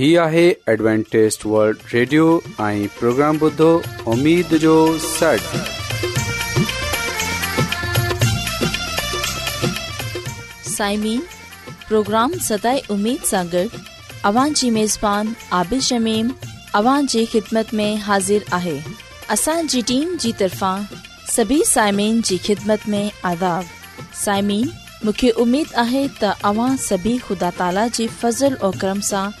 هي آهي ॲಡ್وانٽيست world radio ۽ programme بدو اميد جو سٽ سائمين پروگرام سداي اميد سان اوان جي ميزبان عابد شميم اوان جي خدمت ۾ حاضر آهي اسان جي ٽيم جي طرفان سڀي سائمين جي خدمت ۾ آداب سائمين مونکي اميد آهي ته اوان سڀي خدا تالا جي فضل ۽ کرم سان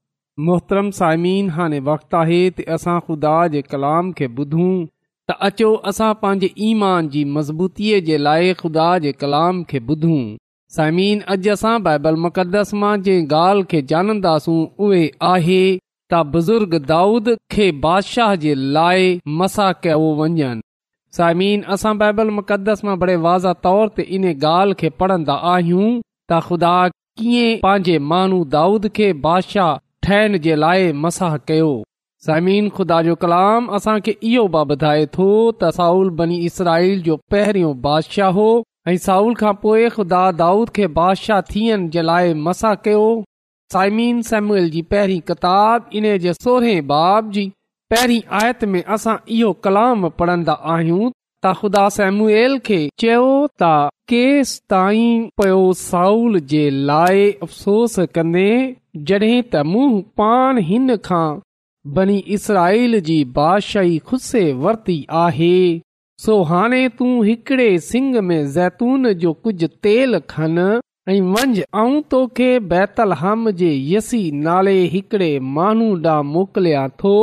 मोहतरम साइमिन हाणे वक़्तु आहे त असां ख़ुदा जे कलाम खे ॿुधूं त अचो असां पंहिंजे ईमान जी मज़बूतीअ जे लाइ ख़ुदा जे कलाम खे ॿुधूं साइमन अॼु असां बाइबल मुक़दस मां जंहिं ॻाल्हि खे जाणंदासूं उहे आहे त बुज़ुर्ग दाऊद खे बादशाह जे लाइ मसा कयो वञनि साइमन असां बाइबल मुक़दस मां बड़े वाज़ा तौर ते इन ॻाल्हि खे पढ़ंदा आहियूं त ख़ुदा कीअं पंहिंजे माण्हू दाऊद खे बादशाह ठहण जे लाइ मसाह कयो सायमन खुदा जो कलाम असांखे इहो बि ॿुधाए थो त साउल बनी इसराईल जो पहिरियों बादशाह हो ऐं साउल खां पोइ ख़ुदा दाऊद खे बादशाह थियण जे लाइ मसाह कयो सायमीन सैम्युएल जी पहिरीं किताब इन जे सोरहें बाब जी पहिरीं आयत में असां इहो कलाम पढ़ंदा आहियूं त ख़ुदा खे चयो त केसि ताईं पयो साउल जे लाइ अफ़सोस कंदे जॾहिं त मूं पाण हिन खां बनी इसराईल जी बादशाही ख़ुस्े वरती आहे सो हाणे तूं हिकिड़े सिंग में ज़ैतून जो कुझु तेल खन ऐं मंझि ऐं तोखे बैतल हम जे यसी नाले हिकड़े माण्हू ॾांहुं मोकिलिया थो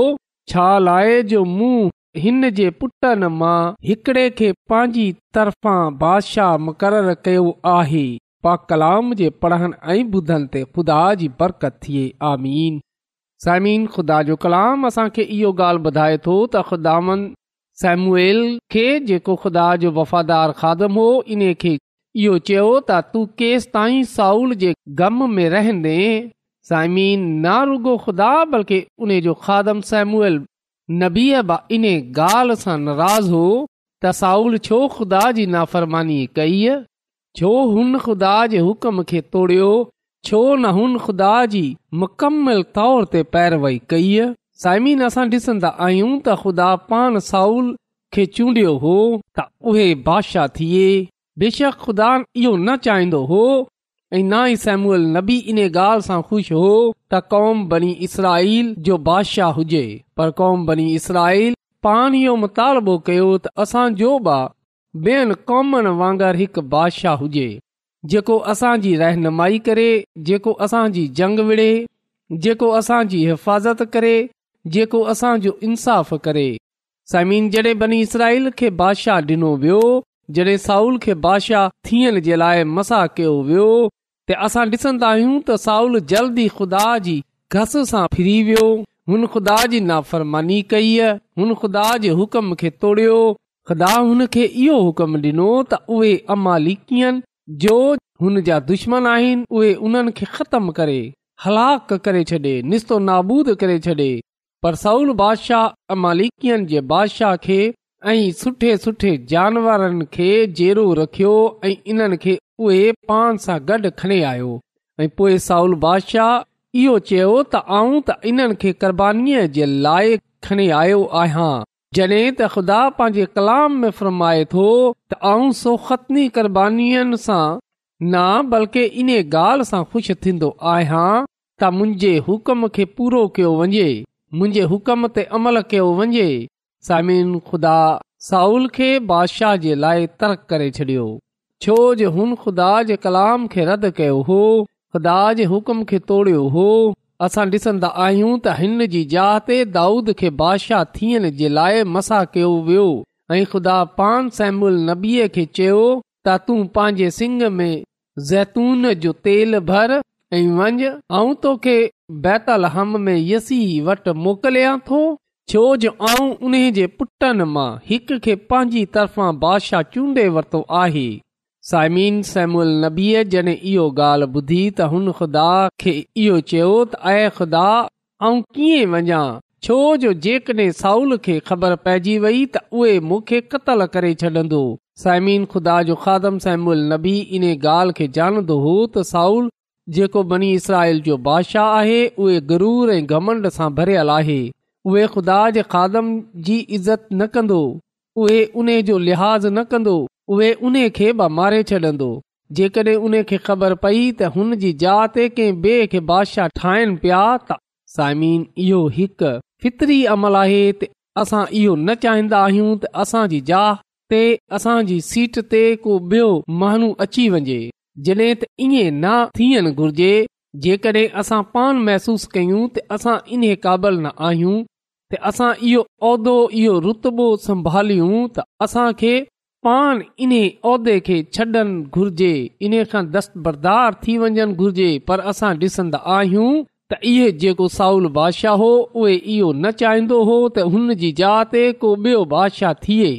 छा लाइ जो मूं हिन जे पुटनि मां हिकड़े खे पंहिंजी तरफ़ां बादशाह मुक़रर कयो आहे पा कलाम जे पढ़नि ऐं ॿुधनि ते ख़ुदा जी बरकत थिए आमीन साइमीन ख़ुदा जो कलाम असांखे इहो ॻाल्हि ॿुधाए थो त ख़ुदान सेमुएल खे जेको ख़ुदा जो वफ़ादार खादम हो इन खे इहो चयो त तू केसि ताईं साउल जे ग़म में रहंदे साइमीन न रुगो ख़ुदा बल्कि उन जो खादम सेमुएल नबीआ इन ॻाल्हि सां नाराज़ हो त साउल छो खुदा जी नाफ़रमानी कई छो हुन ख़ुदा छो न ख़ुदा जी मुकमल तौर ते पैरवई कई साइमिन असां डि॒संदा आहियूं त ख़ुदा पान साउल खे चूंडि॒यो हो त उहे बादशाह थिए बेशक खुदा इहो न चाहिंदो हो ऐं ना इसैमूअल नबी इन ॻाल्हि सां ख़ुशि हो त क़ौम बनी इसराल जो बादशाह हुजे पर कौम बनी इसराईल पाण इहो मुतालबो कयो त असांजो बि ॿियनि कौमनि वांगर हिकु बादशाह हुजे जेको असांजी रहनुमाई करे जेको असांजी जंग विड़े जेको असांजी हिफ़ाज़त करे जेको असांजो इंसाफ़ करे समीन जॾहिं बनी इसराईल खे बादशाह ॾिनो वियो जॾहिं साउल खे बादशाह थियण जे लाइ मसा कयो वियो त असां ॾिसंदा आहियूं त साउल जल्दी ख़ुदा जी घस सां फिरी वियो हुन ख़ुदा जी नाफ़रमानी कई हुन ख़ुदा जे हुकम खे तोड़ियो ख़ुदा हुन खे इहो हुकम ॾिनो त उहे अमालिकियन जो हुन जा दुश्मन आहिनि उहे उन्हनि खे ख़तम करे हलाक करे छॾे निस्तो नाबूद करे छॾे पर साउल बादशाह अमालिकियन जे बादशाह खे ऐं सुठे सुठे जानवरनि खे जेरो रखियो ऐं इन्हनि खे उहे पाण सां गॾु खणे आयो ऐं पोइ साउल बादशाह इहो चयो त आऊं त इन्हनि खे जे लाइ खणी आयो आहियां जड॒हिं त ख़ुदा पंहिंजे कलाम में फर्माए थो त आऊं सोखतनी क़ुरीअ सां न बल्कि इन ॻाल्हि सां ख़ुशि थींदो आहियां त मुंहिंजे हुकम खे पूरो कयो वञे मुंहिंजे हुकम ते अमल कयो वञे सामिन ख़ुदा साउल खे बादशाह जे लाइ तर्क करे छॾियो छोज हुन ख़ुदा जे कलाम खे रद्द कयो हो ख़ुदा जे हुकुम खे तोड़ियो हो असां डि॒सन्दा आहियूं त हिन जी जाते दाऊद खे बादशाह थियण जे लाइ मसा कयो वियो खुदा पान सैमुल नबीअ खे चयो त तूं पंहिंजे सिङ में ज़ैतून जो तेल भर ऐं वञ ऐं तोखे बैतल हम में यसी वटि मोकिलिया थो छोजो आऊं उन जे पुटनि मां हिक खे पंहिंजी तरफ़ां बादिशाह चूंडे वरितो आहे साइमिन सेम उल नबीअ जॾहिं इहो ॻाल्हि ॿुधी त हुन ख़ुदा खे इहो चयो त ऐ ख़ुदा आऊं कीअं वञा छो जो जेकॾहिं साउल खे ख़बर पइजी वई त उहे मूंखे क़त्लु करे छॾंदो साइमीन ख़ुदा जो खादम साइम नबी इन ॻाल्हि खे ॼाणंदो हो त साउल जेको बनी इसराइल जो बादशाह आहे उहे गरूर ऐं घमंड सां भरियलु आहे उहे ख़ुदा जे खादम जी इज़त न कंदो उहे उन जो लिहाज़ न कंदो उहे उन खे ब मारे छॾंदो जेकॾहिं उन खे ख़बर पई त हुन जी ज कंहिं ॿिए खे बादशाह ठाहिनि पिया त साइमीन इहो हिकु अमल आहे ते असां इहो न चाहिंदा आहियूं त असांजी जीट ते को बि॒यो महनू अची वञे जॾहिं त इएं न थियणु घुर्जे जेकॾहिं असां पान महसूस कयूं त असां इन काबल न आहियूं त असां इहो उहिदो इहो रुतबो संभालियूं त असां पान पाण इने खे छॾनि घुर्जे इन खां दस्तबरदार थी वञनि घुर्जे पर असां ॾिसंदा आहियूं त इहो जेको साउल बादशाह हो उहो इहो न चाहींदो हो त हुन जी जात ते को ॿियो बादशाह थिए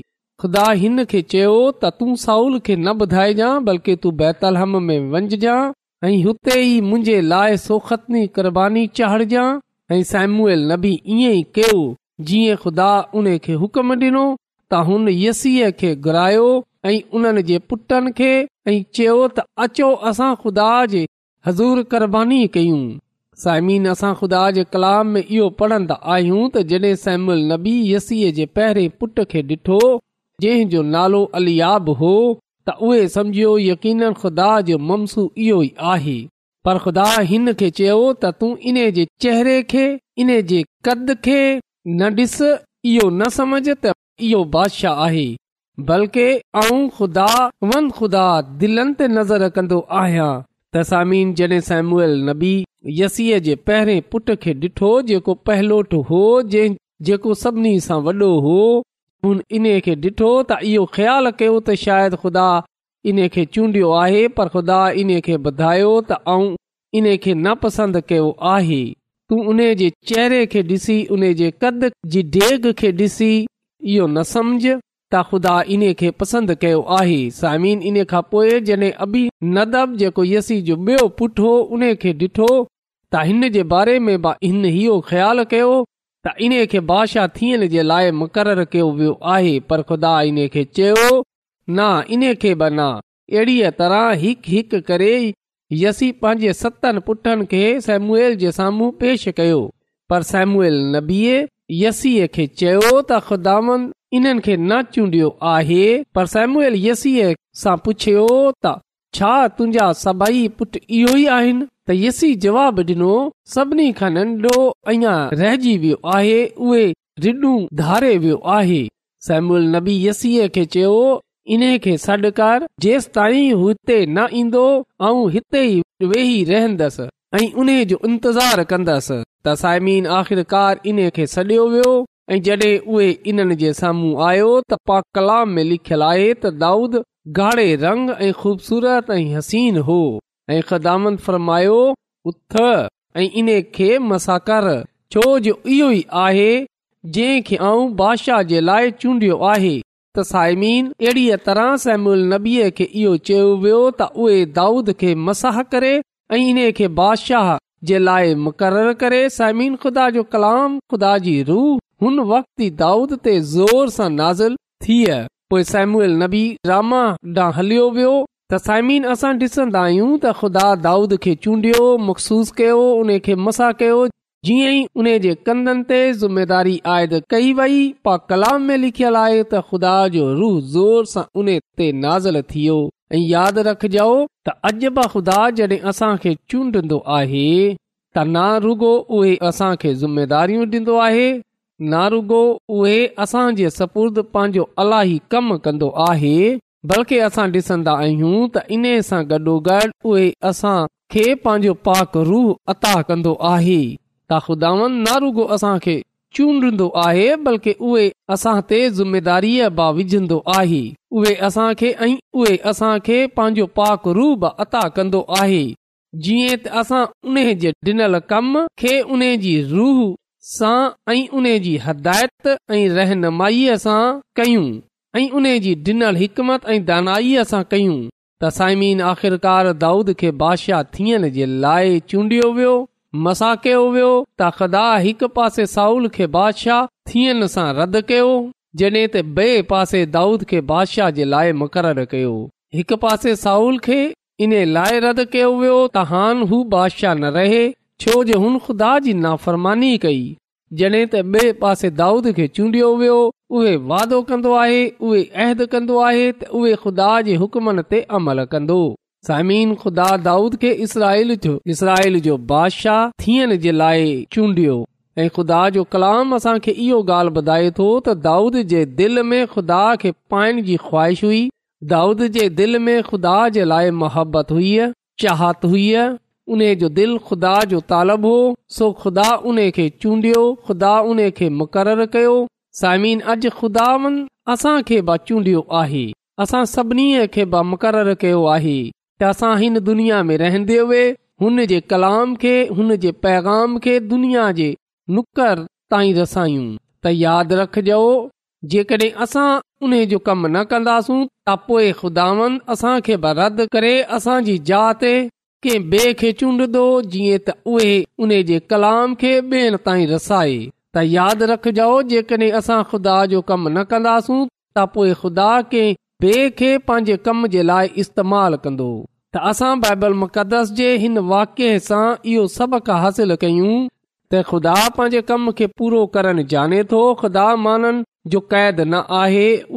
खुदा हिन खे चयो त तूं साउल खे न ॿुधाइजांइ बल्कि तूं बेतल हम में वञजांइ ऐं हुते ई मुंहिंजे लाइ सोखतनी क़ुर्बानी चाढ़जांइ ऐं सैम्यूल नबी ईअं ई कयो जीअं ख़ुदा उन खे हुकम ॾिनो त हुन यसीअ खे घुरायो ऐं उन्हनि जे पुटनि खे ऐं चयो त अचो असां ख़ुदा जे हज़ूर क़ुर कयूं साइमीन असां ख़ुदा जे कलाम में इहो पढ़ंदा आहियूं त जॾहिं सहमल नबी यसी जे पहिरें पुट खे ॾिठो जंहिंजो नालो अलियाब हो त उहे सम्झियो यकीन ख़ुदा जो ममसू इहो ई आहे पर ख़ुदा हिन खे चयो त तू इन जे चेहरे खे इन जे कद खे न ॾिस इहो न समझ त इहो बादशाह आहे बल्कि आऊं ख़ुदा नज़र कंदो आहियां पहिरें पुट खे ॾिठो जेको पहलोट हो जेको सभिनी सां वॾो हो इन्हे खे ॾिठो त इहो ख़्यालु कयो त शायदि ख़ुदा इन खे चूंडियो आहे पर ख़ुदा इन्हे ॿधायो त इन खे न पसंदि कयो आहे तू उन जे चेहरे खे ॾिसी उन जे कद जी डेग खे ॾिसी इहो न समुझ त ख़ुदा इन खे पसंदि कयो आहे साइम इन खां पोइ जॾहिं अबी नदब जेको यसी जो ॿियो पुट हो उन खे ॾिठो त हिन जे बारे में बि हिन इहो ख़्यालु कयो त इन खे बादशाह थियण जे लाइ मुक़ररु कयो वियो आहे पर ख़ुदा इन खे चयो न इन खे बि न अहिड़ीअ तरह हिकु हिकु करे यसी पंहिंजे सतनि पुटनि खे सेमुएल जे साम्हूं पेश कयो पर सेमुएल नबीअ यसीअ खे चयो त खुदा खे न चूंडियो आहे पर सेमूअल यसी सां पुछियो त छा तुंहिंजा सभई पुटु इहो ई आहिनि त यसी जवाब डि॒नो सभिनी खां नन्ढो अञा रहजी वियो आहे उहे रिडू धारे वियो आहे सेमूल नबी यसीअ खे चयो इन्हे खे सॾु कर जेस ताईं हिते न ईंदो ऐं हिते ई वेही रहंदसि ऐं उन जो इंतज़ारु कंदसि त साइमीन आख़िरकार इन खे सडि॒यो वियो ऐं जडे॒ उहे इन्हनि जे साम्हूं आयो त पा कलाम में लिखियल आहे त दाऊद गाढ़े रंग ऐं खूबसूरत ऐं हसीन हो ऐं ख़त फरमायो उथ ऐं इन्हे खे कर छोजो इहो ई आहे जंहिं आऊं बादशाह जे लाइ चूंडियो आहे त साइमीन अहिड़ीअ तरह समनबीअ खे इहो चयो वियो त उहे दाऊद खे मसाह करे ऐं इन खे बादशाह जे लाइ मुक़ररु करे समीन ख़ुदा जो कलाम ख़ुदा जी रूह हुन वक्त ते ज़ोर सां नाज़िल थिया पोइ नबी रामा ॾांहुं हलियो वियो त साइमीन असां ॾिसंदा आहियूं त ख़ुदा दाऊद खे चूंडियो मखसूस कयो उन खे मसा कयो जीअं ई उन जे कंधनि ते ज़िमेदारी आयद कई वई पा कलाम में लिखियलु आहे त ख़ुदा जो रूह ज़ोर सां उन ते नाज़ल थियो यादि रखजो त अॼु बि ख़ुदा चूंडन्दो आहे त न रुगो आहे न रुगो उहे असांजे सपुर्द पंहिंजो अलाई कम कंदो आहे बल्कि असां डि॒सन्दा आहियूं त इन सां गॾोगॾु उहे असां खे पंहिंजो पाक रूह अता कंदो आहे त ख़ुदा न रुगो असांखे चूंडन्दो आहे बल्कि उहे असां ते ज़िमेदारीअ विझंदो आहे उहे असां खे ऐं उहे असां खे पंहिंजो पाक रूब अता कंदो आहे जीअं त असां उन जे ॾिनल कम खे उन्हे जी रूह सां ऐं उन जी हिदायत ऐं रहनुमाईअ सां कयूं ऐं उन जी हिकमत ऐं दानाईअ सां कयूं त साइमीन आख़िरकार दाऊद खे बादशाह थियण जे लाइ चूंडियो वियो मसा कयो वियो त ख़ुदा हिकु पासे साउल खे बादशाह थियनि सां रदि कयो जॾहिं त ॿिए पासे दाऊद खे बादशाह जे लाइ मुक़ररु कयो हिकु पासे साउल खे इन लाइ रद्द कयो वियो त हान हू बादशाह न रहे छो जो हुन ख़ुदा जी नाफ़रमानी कई जॾहिं त ॿिए पासे दाऊद खे चूंडियो वियो उहे वादो कंदो आहे उहे अहद कंदो आहे त उहे ख़ुदा जे हुकमनि ते अमल कंदो समीन ख़ुदा दाऊद खे इसराइल थियो इसराल जो बादशाह थियण जे लाइ चूंडियो ऐं खुदा जो कलाम असांखे इहो ॻाल्हि ॿुधाए थो त दाऊद जे दिल में ख़ुदा खे पाइण जी ख़्वाहिश हुई दाऊद जे दिल में ख़ुदा जे लाइ मोहबत हुई चाहत हुई उन जो दिलि खुदा जो तालब हो सो ख़ुदा उन खे चूंडियो ख़ुदा उन खे मुक़ररु कयो सामिन अॼ ख़ुदा असां खे ब चूंडियो आहे असां सभिनी खे ब मुक़ररु कयो आहे असां हिन दुनिया में रहंदे हुए हुन जे कलाम खे हुन जे पैगाम खे दुनिया जे नुकर ताईं रसायूं त यादि रखजो जेकॾहिं असां उन जो कमु न कंदासूं त पोइ ख़ुदावनि असांखे रद्द करे असांजी जात कंहिं ॿिए खे चूंडदो जीअं त उहे उन जे कलाम खे ॿियनि ताईं रसाए त यादि रखिजो जेकॾहिं असां खुदा जो कम न कंदासूं त पोइ ख़ुदा खे पंहिंजे कम जे लाइ इस्तेमाल कंदो वाक्य सां इहो सबक़ हासिल कयूं त ख़ुदा पंहिंजे कम खे पूरो करण जाने थो आहे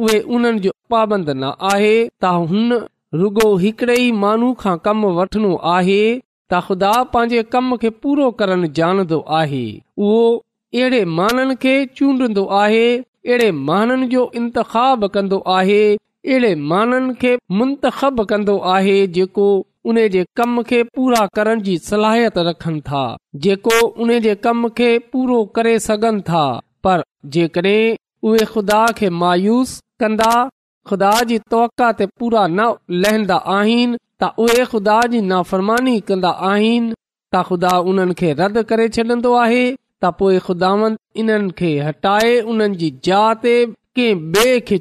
उहो न आहे त हुन रुगो हिकड़े ई माण्हू खां कमु वठनो आहे त ख़ुदा पंहिंजे कम खे पूरो करण जाणंदो आहे उहो अहिड़े माननि खे चूंडंदो आहे अहिड़े माननि जो इंतिखाब कंदो आहे अहिड़े माननि खे منتخب कंदो आहे जेको उन जे कम खे पूरा करण जी सलाहियत रखनि था जेको उन जे कम खे पूरो करे सघनि था पर जेकॾहिं उहे खुदा खे मायूस कंदा ख़ुदा जी त्वक़ा ते पूरा न लहंदा आहिनि त उहे ख़ुदा जी नाफ़रमानी कंदा आहिनि त ख़ुदा उन्हनि खे रद्द करे छॾंदो आहे त पोइ खे हटाए उन्हनि जी जात ते कंहिं ॿिए खे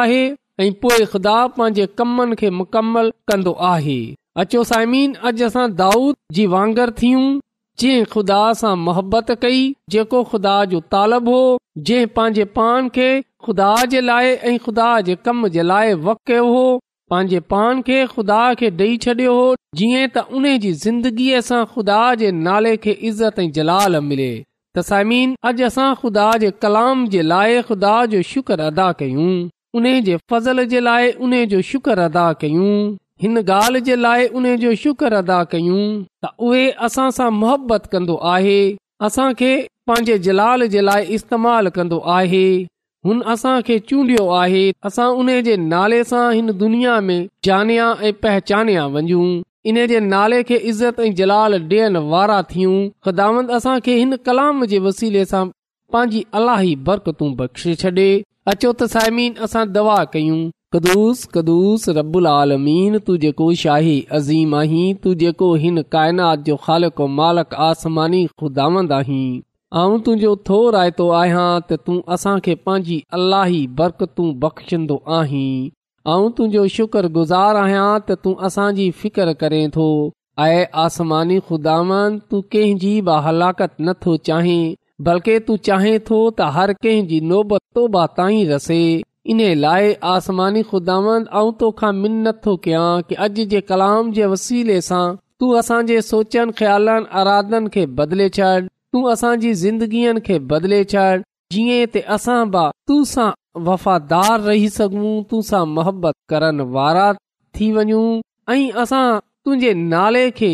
आहे ऐं पोइ ख़ुदा पंहिंजे कमनि खे मुकमलु कंदो आहे अचो साइमीन अॼु असां दाऊद जी वांगर थियूं जंहिं ख़ुदा सां मोहबत कई जेको ख़ुदा जो तालब हो जंहिं पंहिंजे पान खे ख़ुदा जे लाइ ऐं खुदा जे कम जे लाइ वक हो पंहिंजे पान खे खुदा खे ॾेई छॾियो हो जीअं त उन जी ज़िंदगीअ सां ख़ुदा जे नाले खे इज़त ऐं जलाल मिले त साइमीन अॼु असां ख़ुदा जे कलाम जे लाइ ख़ुदा जो शुक्र अदा कयूं उने जे फज़ल जे लाइ उन जो शुक्र अदा कयूं हिन ॻाल्हि जे लाइ उन जो शुक्र अदा कयूं त उहे असां सां मुहबत कंदो आहे असां खे पंहिंजे जलाल जे लाइ इस्तेमाल कंदो आहे हुन असां खे चूंडियो आहे असां उन जे नाले सां हिन दुनिया में जानिया ऐं पहचानिया वञू इन जे नाले खे इज़त ऐं जलाल ॾियण वारा थियूं गिदामंद असां खे हिन कलाम जे वसीले सां पंहिंजी अलाही बरकतू बख़्शे छॾे अचो त सायमीन असां दवा कयूं कदुस आलमीन तूं जेको शाही अज़ीम आहीं तूं जेको हिन काइनात जोमानी ख़ुदांदुंहिंजो थो रायतो आहियां त तूं असांखे पंहिंजी अलाही बरकतूं बख़्शंदो आहीं ऐं तुंहिंजो शुक्रगुज़ार आहियां त तूं असांजी फिकर करें थो ऐं आसमानी ख़ुदांद तूं कंहिंजी बि हलाकत नथो चाहीं बल्कि तू चाहे थो त हर नोबत तोबा रसे इन लाइ आसमानी तोखा ख़ुदा नथो कयां कि अॼु जे कलाम जे वसीले सां तू असांजे सोचनि ख्यालनि अरादन खे बदिले छॾ तूं असांजी ज़िंदगीअ खे बदिले छॾ जीअं वफ़ादार रही सघूं तू सां मोहबत करण वारा थी वञूं ऐं असां तुंहिंजे नाले खे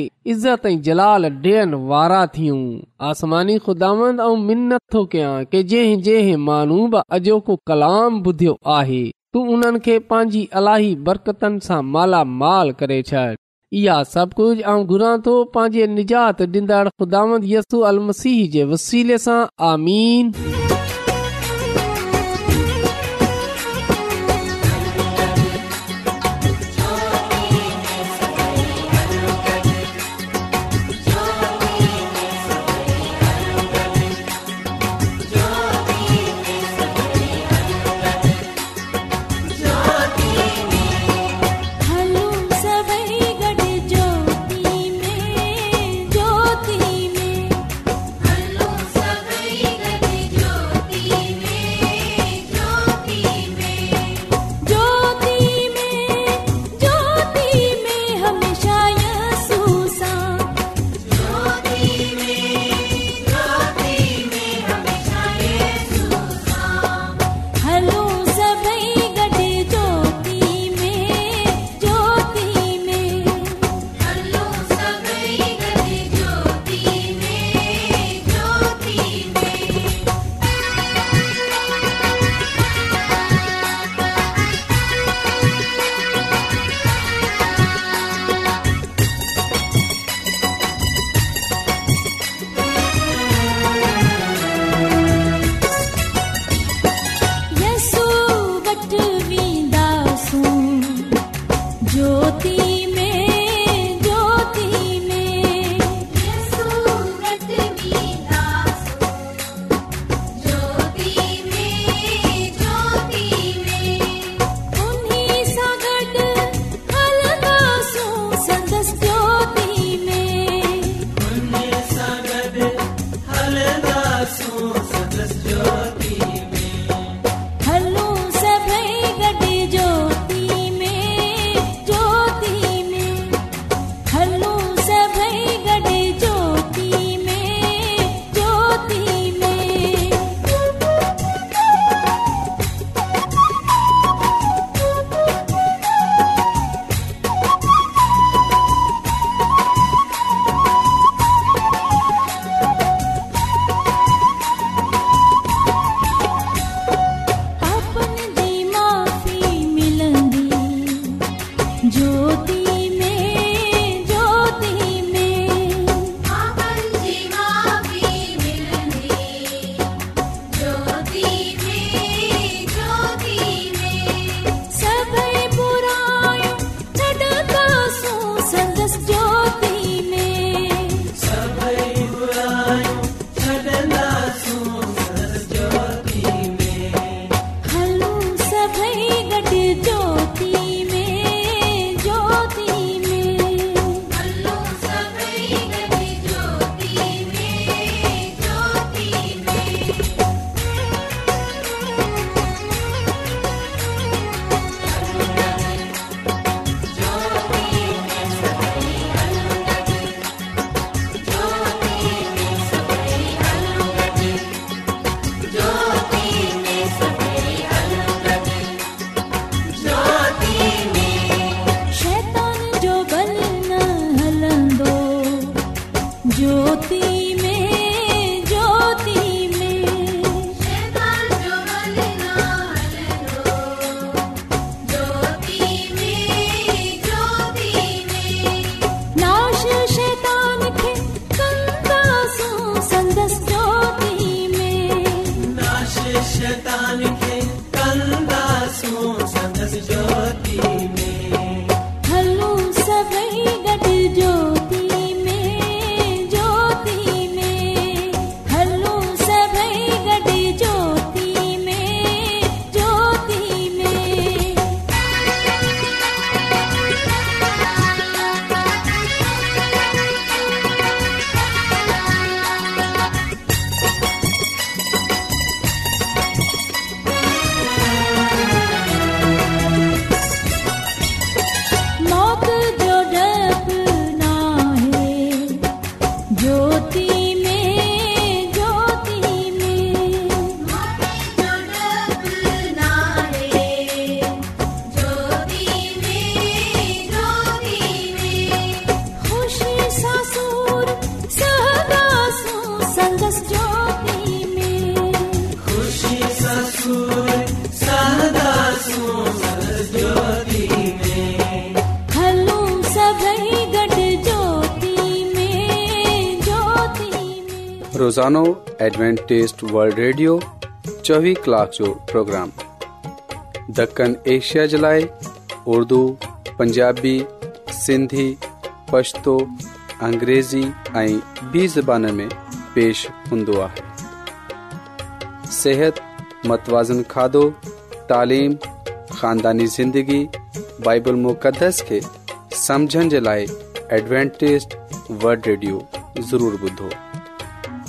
अॼोको कलाम ॿुधियो आहे तूं उन्हनि खे पंहिंजी अलाही बरकतनि सां मालामाल करे छॾ इहा सभु घुरां थो पंहिंजे निजात मसीह जे वसीले सां आमीन एडवेंटेज़ वल्ड रेडियो चोवीह कलाक जो प्रोग्राम दखण एशिया जे लाइ उर्दू पंजाबी सिंधी पशतो अंग्रेज़ी بی बि میں پیش पेश صحت متوازن کھادو تعلیم خاندانی زندگی بائبل مقدس کے سمجھن جلائے समझण ورلڈ ریڈیو ضرور वल्ड